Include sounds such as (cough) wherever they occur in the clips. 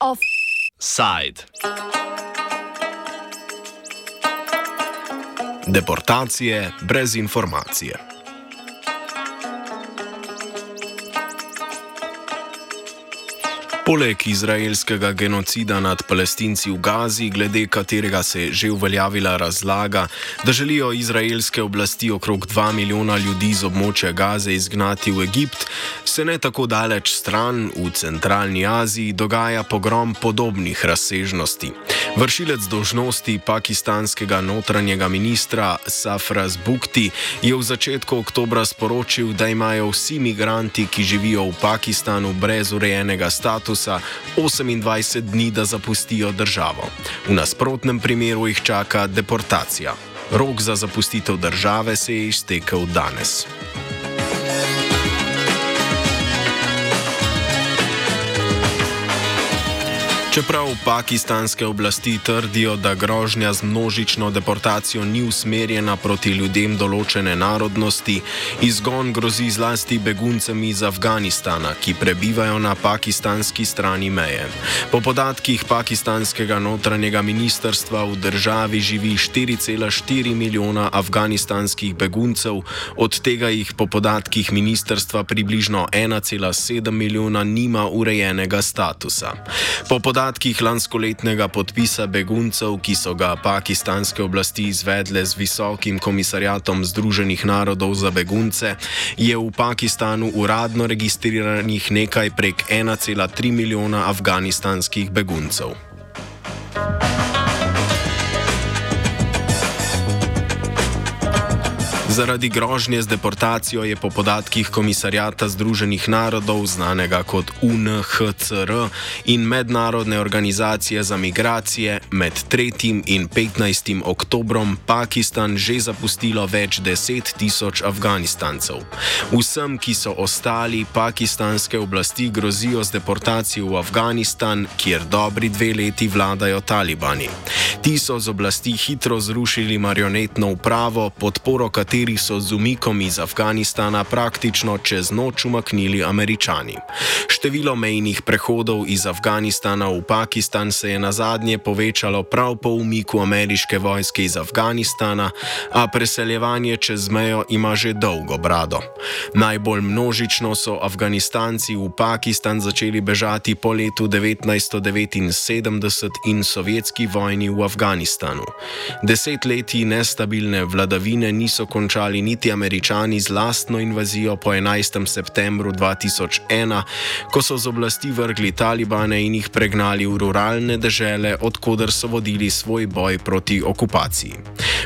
Offside. Deportacije brez informacije. Poleg izraelskega genocida nad palestinci v Gazi, glede katerega se je že uveljavila razlaga, da želijo izraelske oblasti okrog 2 milijona ljudi z območja Gaze izgnati v Egipt, se ne tako daleč stran, v centralni Aziji, dogaja pogrom podobnih razsežnosti. Vršilec dožnosti pakistanskega notranjega ministra Safraz Bukti je v začetku oktobra sporočil, da imajo vsi migranti, ki živijo v Pakistanu brez urejenega statusa 28 dni, da zapustijo državo. V nasprotnem primeru jih čaka deportacija. Rok za zapustitev države se je iztekel danes. Čeprav pakistanske oblasti trdijo, da grožnja z množično deportacijo ni usmerjena proti ljudem določene narodnosti, izgon grozi zlasti beguncem iz Afganistana, ki prebivajo na pakistanski strani meje. Po podatkih pakistanskega notranjega ministrstva v državi živi 4,4 milijona afganistanskih beguncev, od tega jih po podatkih ministrstva približno 1,7 milijona nima urejenega statusa. Po podatkih lanskoletnega podpisa beguncev, ki so ga pakistanske oblasti izvedle z Visokim komisarjatom Združenih narodov za begunce, je v Pakistanu uradno registriranih nekaj prek 1,3 milijona afganistanskih beguncev. Zaradi grožnje z deportacijo je po podatkih Komisarjata Združenih narodov, znanega kot UNHCR in Mednarodne organizacije za migracije, med 3. in 15. oktobrom Pakistan že zapustilo več deset tisoč Afganistancev. Vsem, ki so ostali, pakistanske oblasti grozijo z deportacijo v Afganistan, kjer dobri dve leti vladajo talibani. Ti so z oblasti hitro zrušili marionetno upravo, podporo kateri kateri so z umikom iz Afganistana praktično čez noč umaknili američani. Število mejnih prehodov iz Afganistana v Pakistan se je na zadnje povečalo prav po umiku ameriške vojske iz Afganistana, a preseljevanje čez mejo ima že dolgo brado. Najbolj množično so Afganistanci v Pakistan začeli bežati po letu 1979 in sovjetski vojni v Afganistanu. Desetletji nestabilne vladavine niso končali končali niti američani z lastno invazijo po 11. septembru 2001, ko so z oblasti vrgli talibane in jih pregnali v ruralne dežele, odkuder so vodili svoj boj proti okupaciji.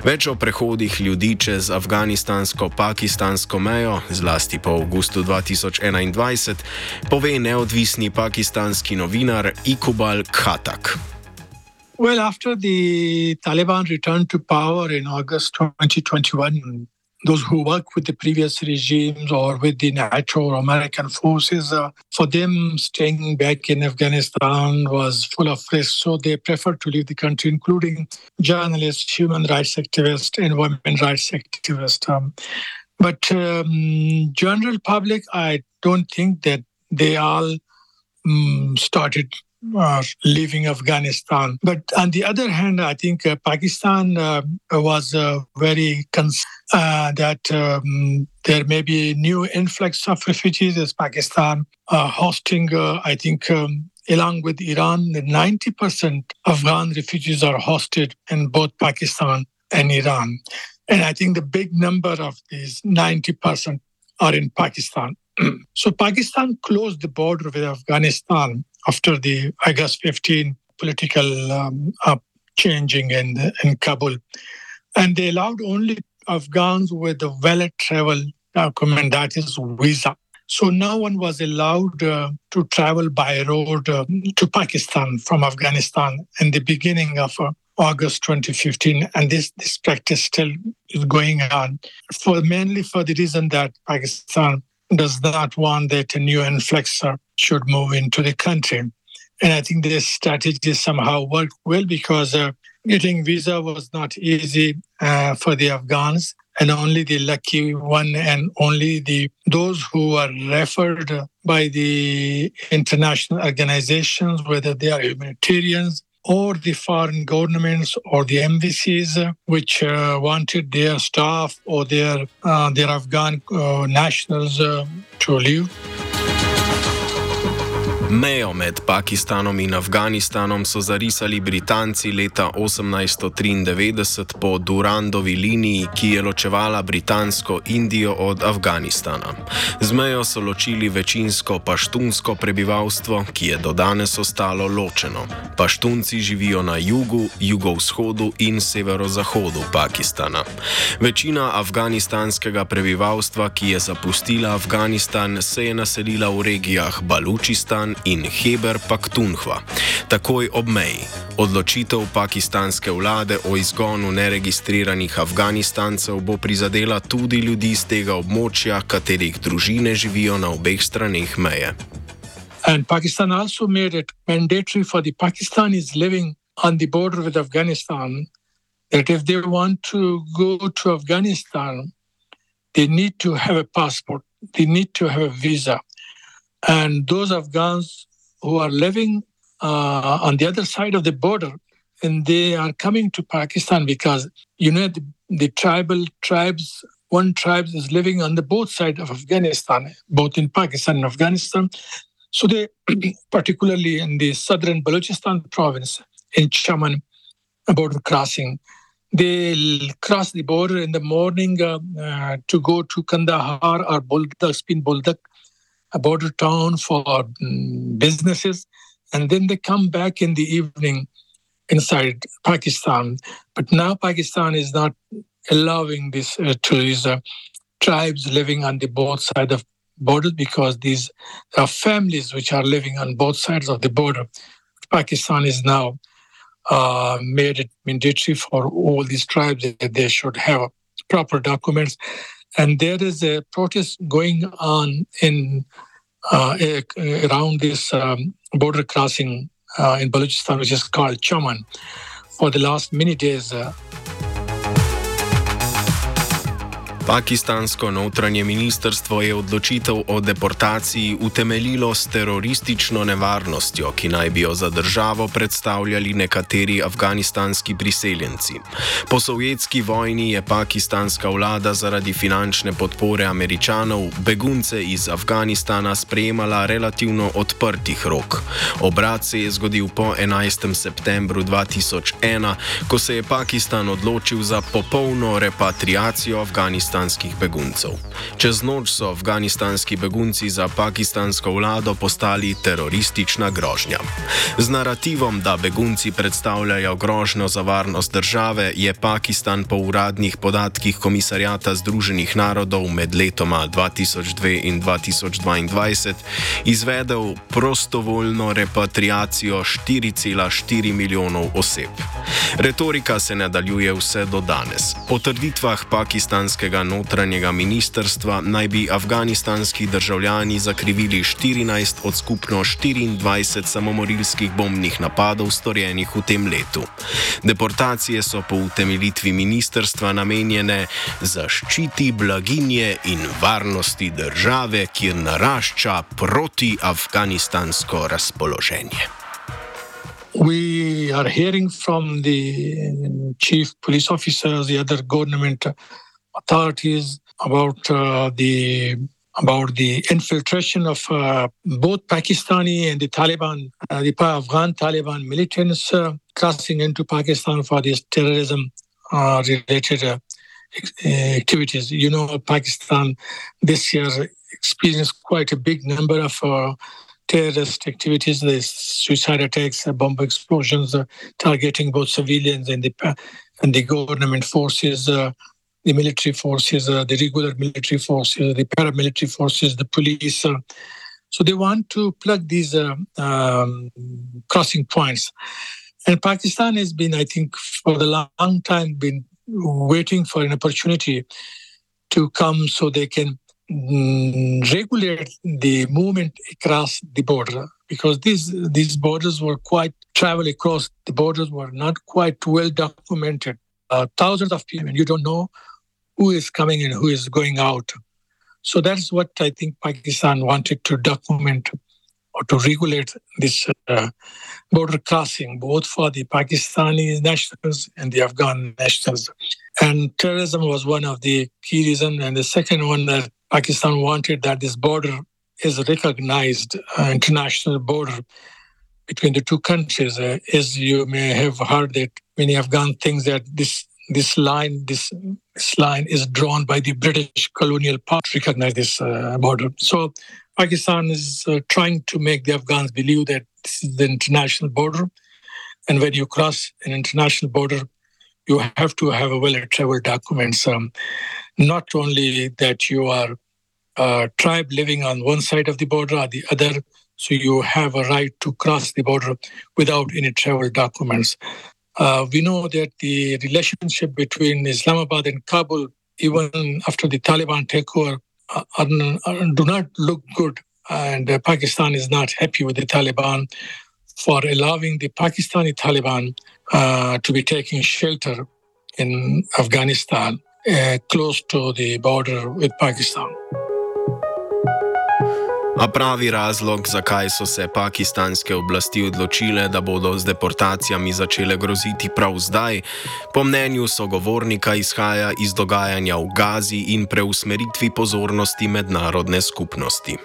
Več o prehodih ljudi čez afganistansko-pakistansko mejo, zlasti po avgustu 2021, pove neodvisni pakistanski novinar Ikubal Khatak. Well, after the Taliban returned to power in August 2021, those who work with the previous regimes or with the NATO or American forces, uh, for them staying back in Afghanistan was full of risk. So they preferred to leave the country, including journalists, human rights activists, and women rights activists. Um, but um, general public, I don't think that they all um, started uh, leaving Afghanistan. But on the other hand, I think uh, Pakistan uh, was uh, very concerned uh, that um, there may be new influx of refugees as Pakistan uh, hosting, I think, um, along with Iran, 90% Afghan refugees are hosted in both Pakistan and Iran. And I think the big number of these 90% are in Pakistan. (clears throat) so Pakistan closed the border with Afghanistan after the August 15 political um, changing in, in Kabul. And they allowed only Afghans with a valid travel document, that is visa. So no one was allowed uh, to travel by road uh, to Pakistan from Afghanistan in the beginning of uh, August 2015, and this this practice still is going on for mainly for the reason that Pakistan does not want that new influxer should move into the country. And I think this strategy somehow worked well because uh, getting visa was not easy uh, for the Afghans and only the lucky one and only the those who are referred by the international organizations whether they are humanitarians or the foreign governments or the embassies which uh, wanted their staff or their uh, their afghan uh, nationals uh, to leave Mejo med Pakistanom in Afganistanom so zarisali Britanci leta 1893 po Durandovi liniji, ki je ločevala britansko Indijo od Afganistana. Z mejo so ločili večinsko paštunsko prebivalstvo, ki je do danes ostalo ločeno. Paštunci živijo na jugu, jugovzhodu in severozahodu Pakistana. Večina afganistanskega prebivalstva, ki je zapustila Afganistan, se je naselila v regijah Balučistan in Heber Paktunhva, takoj ob meji. Odločitev pakistanske vlade o izgonu neregistriranih Afganistancev bo prizadela tudi ljudi z tega območja, katerih družine živijo na obeh straneh meje. And Pakistan also made it mandatory for the Pakistanis living on the border with Afghanistan that if they want to go to Afghanistan, they need to have a passport, they need to have a visa. And those Afghans who are living uh, on the other side of the border, and they are coming to Pakistan because, you know, the, the tribal tribes, one tribe is living on the both sides of Afghanistan, both in Pakistan and Afghanistan. So they, (clears throat) particularly in the southern Balochistan province, in Chaman, border crossing, they cross the border in the morning uh, uh, to go to Kandahar or Buldak, Spin Buldak, a border town for um, businesses, and then they come back in the evening inside Pakistan. But now Pakistan is not allowing this uh, to these uh, tribes living on the both sides of borders because these are families which are living on both sides of the border. Pakistan is now uh, made it mandatory for all these tribes that they should have proper documents and there is a protest going on in uh, around this um, border crossing uh, in Balochistan, which is called Chaman, for the last many days. Pakistansko notranje ministrstvo je odločitev o deportaciji utemeljilo s teroristično nevarnostjo, ki naj bi jo za državo predstavljali nekateri afganistanski priseljenci. Po sovjetski vojni je pakistanska vlada zaradi finančne podpore američanov begunce iz Afganistana sprejemala relativno odprtih rok. Obrat se je zgodil po 11. septembru 2001, ko se je Pakistan odločil za popolno repatriacijo Afganistana pakistanskih beguncev. Čez noč so afganistanski begunci za pakistansko vlado postali teroristična grožnja. Z narativom, da begunci predstavljajo grožnjo za varnost države, je Pakistan po uradnih podatkih Komisarjata Združenih narodov med letoma 2002 in 2022 izvedel prostovoljno repatriacijo 4,4 milijonov oseb. Retorika se nadaljuje vse do danes. Po trditvah pakistanskega notranjega ministrstva naj bi afganistanski državljani zakrivili 14 od skupno 24 samomorilskih bombnih napadov storjenih v tem letu. Deportacije so po utemeljitvi ministrstva namenjene zaščiti blaginje in varnosti države, kjer narašča proti afganistansko razpoloženje. We are hearing from the chief police officers, the other government authorities about uh, the about the infiltration of uh, both Pakistani and the Taliban, uh, the Afghan Taliban militants uh, crossing into Pakistan for these terrorism uh, related uh, activities. You know, Pakistan this year experienced quite a big number of terrorist activities, the suicide attacks, bomb explosions, targeting both civilians and the and the government forces the military forces, uh, the regular military forces, the paramilitary forces, the police. Uh, so they want to plug these uh, um, crossing points. And Pakistan has been, I think, for the long time, been waiting for an opportunity to come so they can mm, regulate the movement across the border because these these borders were quite travel across the borders were not quite well documented. Uh, thousands of people, and you don't know who is coming in, who is going out. So that's what I think Pakistan wanted to document or to regulate this uh, border crossing, both for the Pakistani nationals and the Afghan nationals. And terrorism was one of the key reasons. And the second one that Pakistan wanted that this border is recognized uh, international border between the two countries. Uh, as you may have heard that many Afghan think that this this line this, this line is drawn by the British colonial power to recognize this uh, border. So Pakistan is uh, trying to make the Afghans believe that this is the international border, and when you cross an international border, you have to have a well-traveled documents. Um, not only that you are a tribe living on one side of the border or the other, so you have a right to cross the border without any travel documents. Uh, we know that the relationship between Islamabad and Kabul, even after the Taliban takeover, uh, are, are, do not look good. And uh, Pakistan is not happy with the Taliban for allowing the Pakistani Taliban uh, to be taking shelter in Afghanistan, uh, close to the border with Pakistan. A pravi razlog, zakaj so se pakistanske oblasti odločile, da bodo z deportacijami začele groziti prav zdaj, po mnenju sogovornika izhaja iz dogajanja v Gazi in preusmeritvi pozornosti mednarodne skupnosti.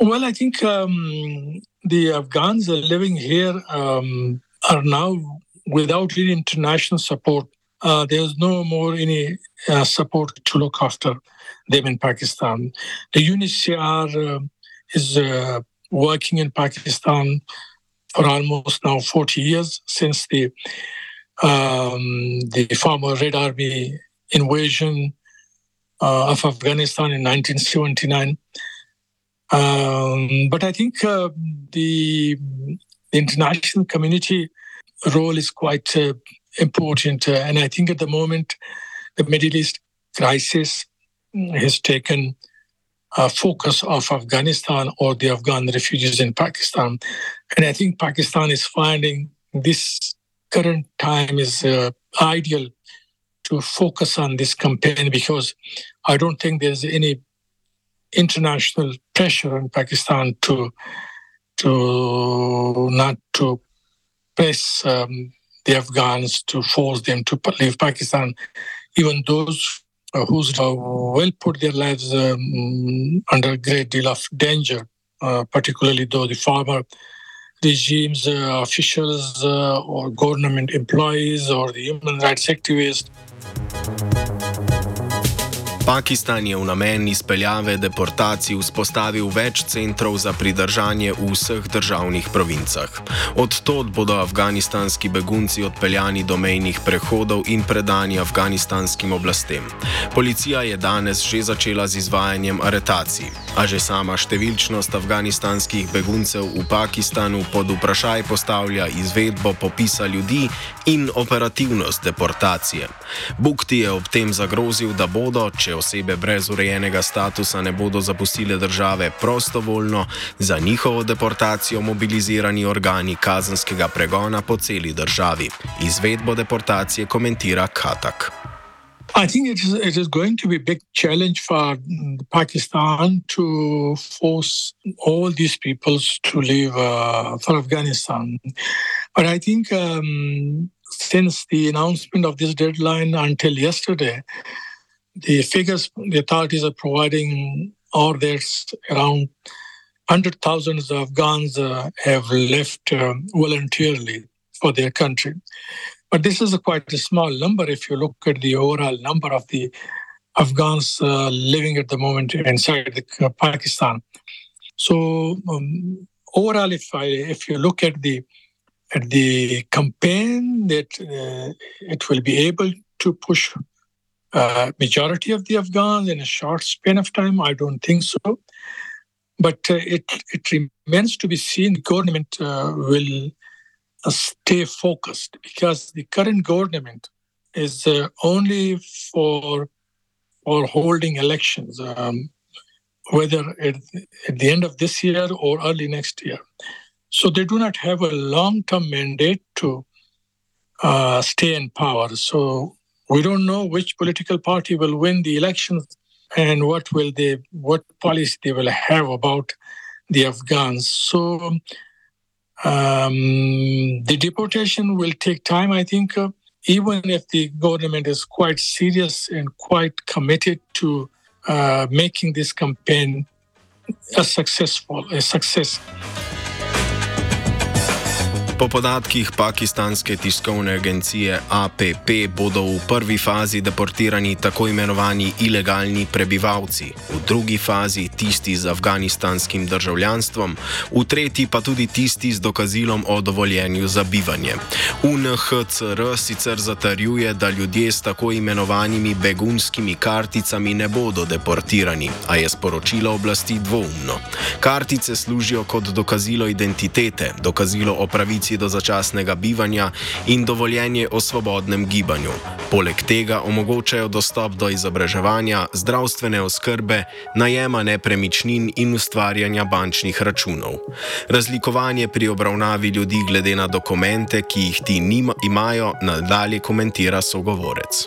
Well, I think um, the Afghans are living here um, are now without any international support. Uh, there's no more any uh, support to look after them in Pakistan. The UNHCR. Uh, is uh, working in Pakistan for almost now 40 years since the um, the former Red Army invasion uh, of Afghanistan in 1979. Um, but I think uh, the, the, international community role is quite uh, important, uh, and I think at the moment the Middle East crisis has taken uh, focus of Afghanistan or the Afghan refugees in Pakistan. And I think Pakistan is finding this current time is uh, ideal to focus on this campaign because I don't think there's any international pressure on Pakistan to to not to press um, the Afghans to force them to leave Pakistan. Even those who's uh, will put their lives um, under a great deal of danger, uh, particularly though the former regimes, uh, officials, uh, or government employees, or the human rights activists. Pakistan je v namen izpeljave deportacij vzpostavil več centrov za pridržanje v vseh državnih provincah. Od tod bodo afganistanski begunci odpeljani do mejnih prehodov in predani afganistanskim oblastem. Policija je danes že začela z izvajanjem aretacij, a že sama številčnost afganistanskih beguncev v Pakistanu pod vprašaj postavlja izvedbo popisa ljudi in operativnost deportacije. Bukti je ob tem zagrozil, da bodo, če osebe brez urejenega statusa ne bodo zapustile države prostovoljno, za njihovo deportacijo mobilizirani organi kazanskega pregona po celi državi. Izvedbo deportacije komentira Katak. I think it is, it is going to be a big challenge for Pakistan to force all these peoples to leave uh, for Afghanistan. But I think um, since the announcement of this deadline until yesterday, the figures the authorities are providing are there's around 100,000 Afghans uh, have left uh, voluntarily for their country. But this is a quite a small number if you look at the overall number of the Afghans uh, living at the moment inside the, uh, Pakistan. So um, overall, if I if you look at the at the campaign, that uh, it will be able to push uh, majority of the Afghans in a short span of time? I don't think so. But uh, it, it remains to be seen. The government uh, will uh, stay focused because the current government is uh, only for for holding elections, um, whether at, at, the end of this year or early next year. So they do not have a long term mandate to uh, stay in power. So we don't know which political party will win the elections and what will they what policy they will have about the Afghans. So um, the deportation will take time. I think, uh, even if the government is quite serious and quite committed to uh, making this campaign a successful a success. Po podatkih pakistanske tiskovne agencije APP bodo v prvi fazi deportirani tako imenovani ilegalni prebivalci, v drugi fazi tisti z afganistanskim državljanstvom, v tretji pa tudi tisti z dokazilom o dovoljenju za bivanje. UNHCR sicer zatrjuje, da ljudje s tako imenovanimi begunskimi karticami ne bodo deportirani, a je sporočilo oblasti dvoumno. Kartice služijo kot dokazilo identitete, dokazilo o pravici pravici do začasnega bivanja in dovoljenje o svobodnem gibanju. Poleg tega omogočajo dostop do izobraževanja, zdravstvene oskrbe, najema nepremičnin in ustvarjanja bančnih računov. Razlikovanje pri obravnavi ljudi glede na dokumente, ki jih ti nima, imajo, nadalje komentira sogovorec.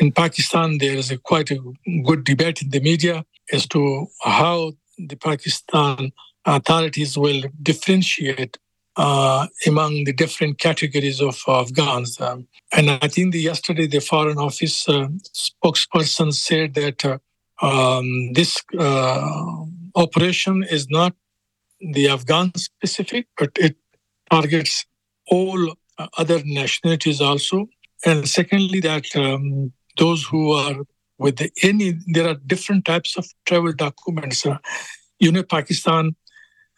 In Pakistan, there is a quite a good debate in the media as to how the Pakistan authorities will differentiate uh, among the different categories of Afghans. Um, and I think the, yesterday the Foreign Office uh, spokesperson said that uh, um, this uh, operation is not the Afghan specific, but it targets all other nationalities also. And secondly, that um, those who are with any, there are different types of travel documents. Uh, you know, Pakistan uh,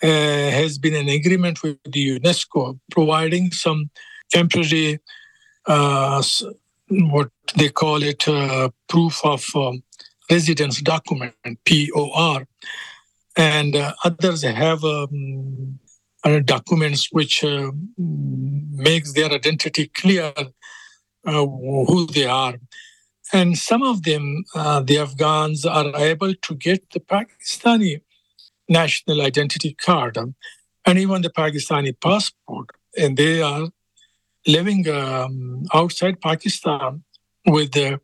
has been an agreement with the UNESCO providing some temporary, uh, what they call it, uh, proof of um, residence document, POR. And uh, others have um, documents which uh, makes their identity clear uh, who they are. And some of them, the Afghans, are able to get the Pakistani national identity card and even the Pakistani passport. And they are living um, outside Pakistan with the,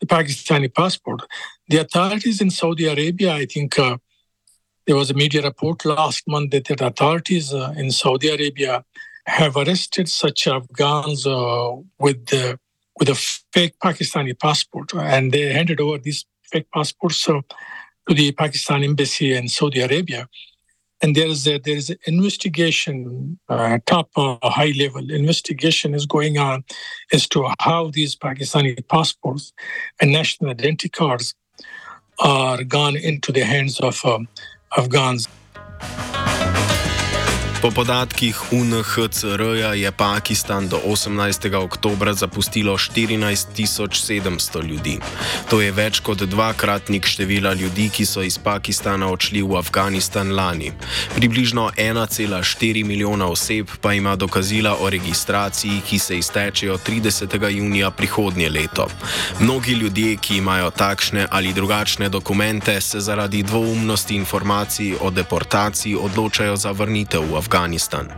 the, Pakistani passport. The authorities in Saudi Arabia, I think uh, there was a media report last month that the authorities uh, in Saudi Arabia have arrested such Afghans uh, with the with a fake Pakistani passport, and they handed over these fake passports. To the Pakistan embassy in Saudi Arabia. And there is a, there is an investigation, uh, top uh, high level investigation is going on as to how these Pakistani passports and national identity cards are gone into the hands of um, Afghans. Po podatkih UNHCR-ja je Pakistan do 18. oktobra zapustilo 14 700 ljudi. To je več kot dvakratnik števila ljudi, ki so iz Pakistana odšli v Afganistan lani. Približno 1,4 milijona oseb pa ima dokazila o registraciji, ki se iztečejo 30. junija prihodnje leto. Mnogi ljudje, ki imajo takšne ali drugačne dokumente, se zaradi dvoumnosti informacij o deportaciji odločajo za vrnitev v Afganistan. Afganistan.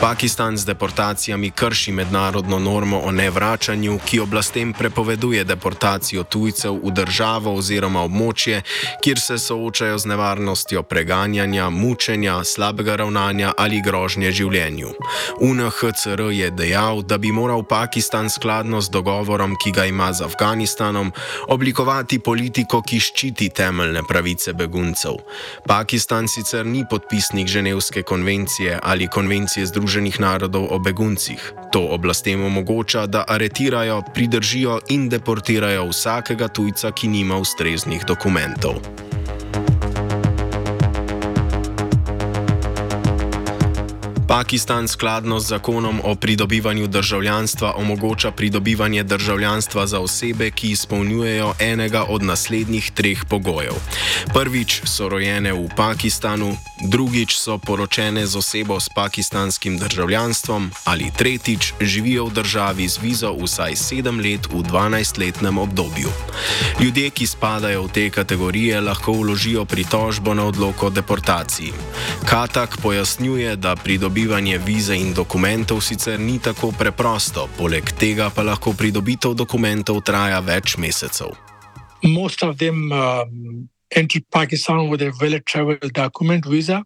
Pakistan z deportacijami krši mednarodno normo o nevračanju, ki oblastem prepoveduje deportacijo tujcev v državo oziroma območje, kjer se soočajo z nevarnostjo preganjanja, mučenja, slabega ravnanja ali grožnje življenju. UNHCR je dejal, da bi moral Pakistan skladno z dogovorom, ki ga ima z Afganistanom, oblikovati politiko, ki ščiti temeljne pravice beguncev. Pakistan sicer ni podpisnik Ženevske konvencije ali konvencije Združenih narodov o beguncih. To oblastem omogoča, da aretirajo, pridržijo in deportirajo vsakega tujca, ki nima ustreznih dokumentov. Pakistan skladno z zakonom o pridobivanju državljanstva omogoča pridobivanje državljanstva za osebe, ki izpolnjujejo enega od naslednjih treh pogojev. Prvič so rojene v Pakistanu, drugič so poročene z osebo s pakistanskim državljanstvom ali tretjič živijo v državi z vizo vsaj sedem let v 12-letnem obdobju. Ljudje, ki spadajo v te kategorije, lahko vložijo pritožbo na odlog o deportaciji. Katak pojasnjuje, da pridobivanje vize in dokumentov sicer ni tako preprosto, poleg tega pa lahko pridobitev dokumentov traja več mesecev. Most of them um, enter Pakistan with a valid travel document visa.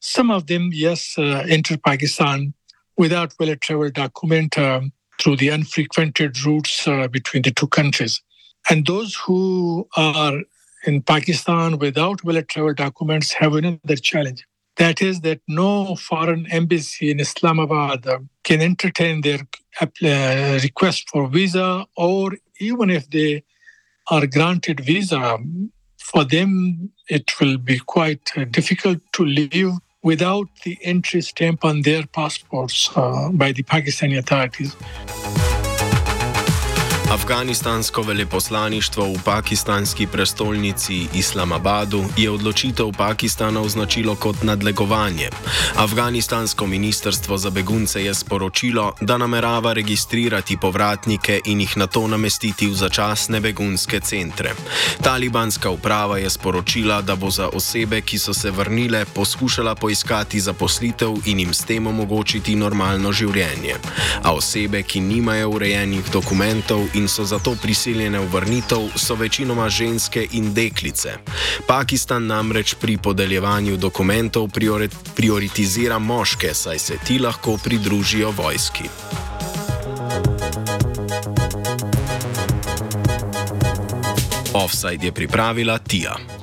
Some of them, yes, uh, enter Pakistan without valid travel document um, through the unfrequented routes uh, between the two countries. And those who are in Pakistan without valid travel documents have another challenge. That is, that no foreign embassy in Islamabad can entertain their uh, request for visa, or even if they are granted visa, for them it will be quite uh, difficult to live without the entry stamp on their passports uh, by the Pakistani authorities. Afganistansko veleposlaništvo v pakistanski prestolnici Islamabadu je odločitev Pakistana označilo kot nadlegovanje. Afganistansko ministrstvo za begunce je sporočilo, da namerava registrirati povratnike in jih na to namestiti v začasne begunske centre. Talibanska uprava je sporočila, da bo za osebe, ki so se vrnile, poskušala poiskati zaposlitev in jim s tem omogočiti normalno življenje. A osebe, ki nimajo urejenih dokumentov in so zato prisiljene v vrnitev, so večinoma ženske in deklice. Pakistan namreč pri podeljevanju dokumentov prioritizira moške, saj se ti lahko pridružijo vojski. Offside je pripravila Tija.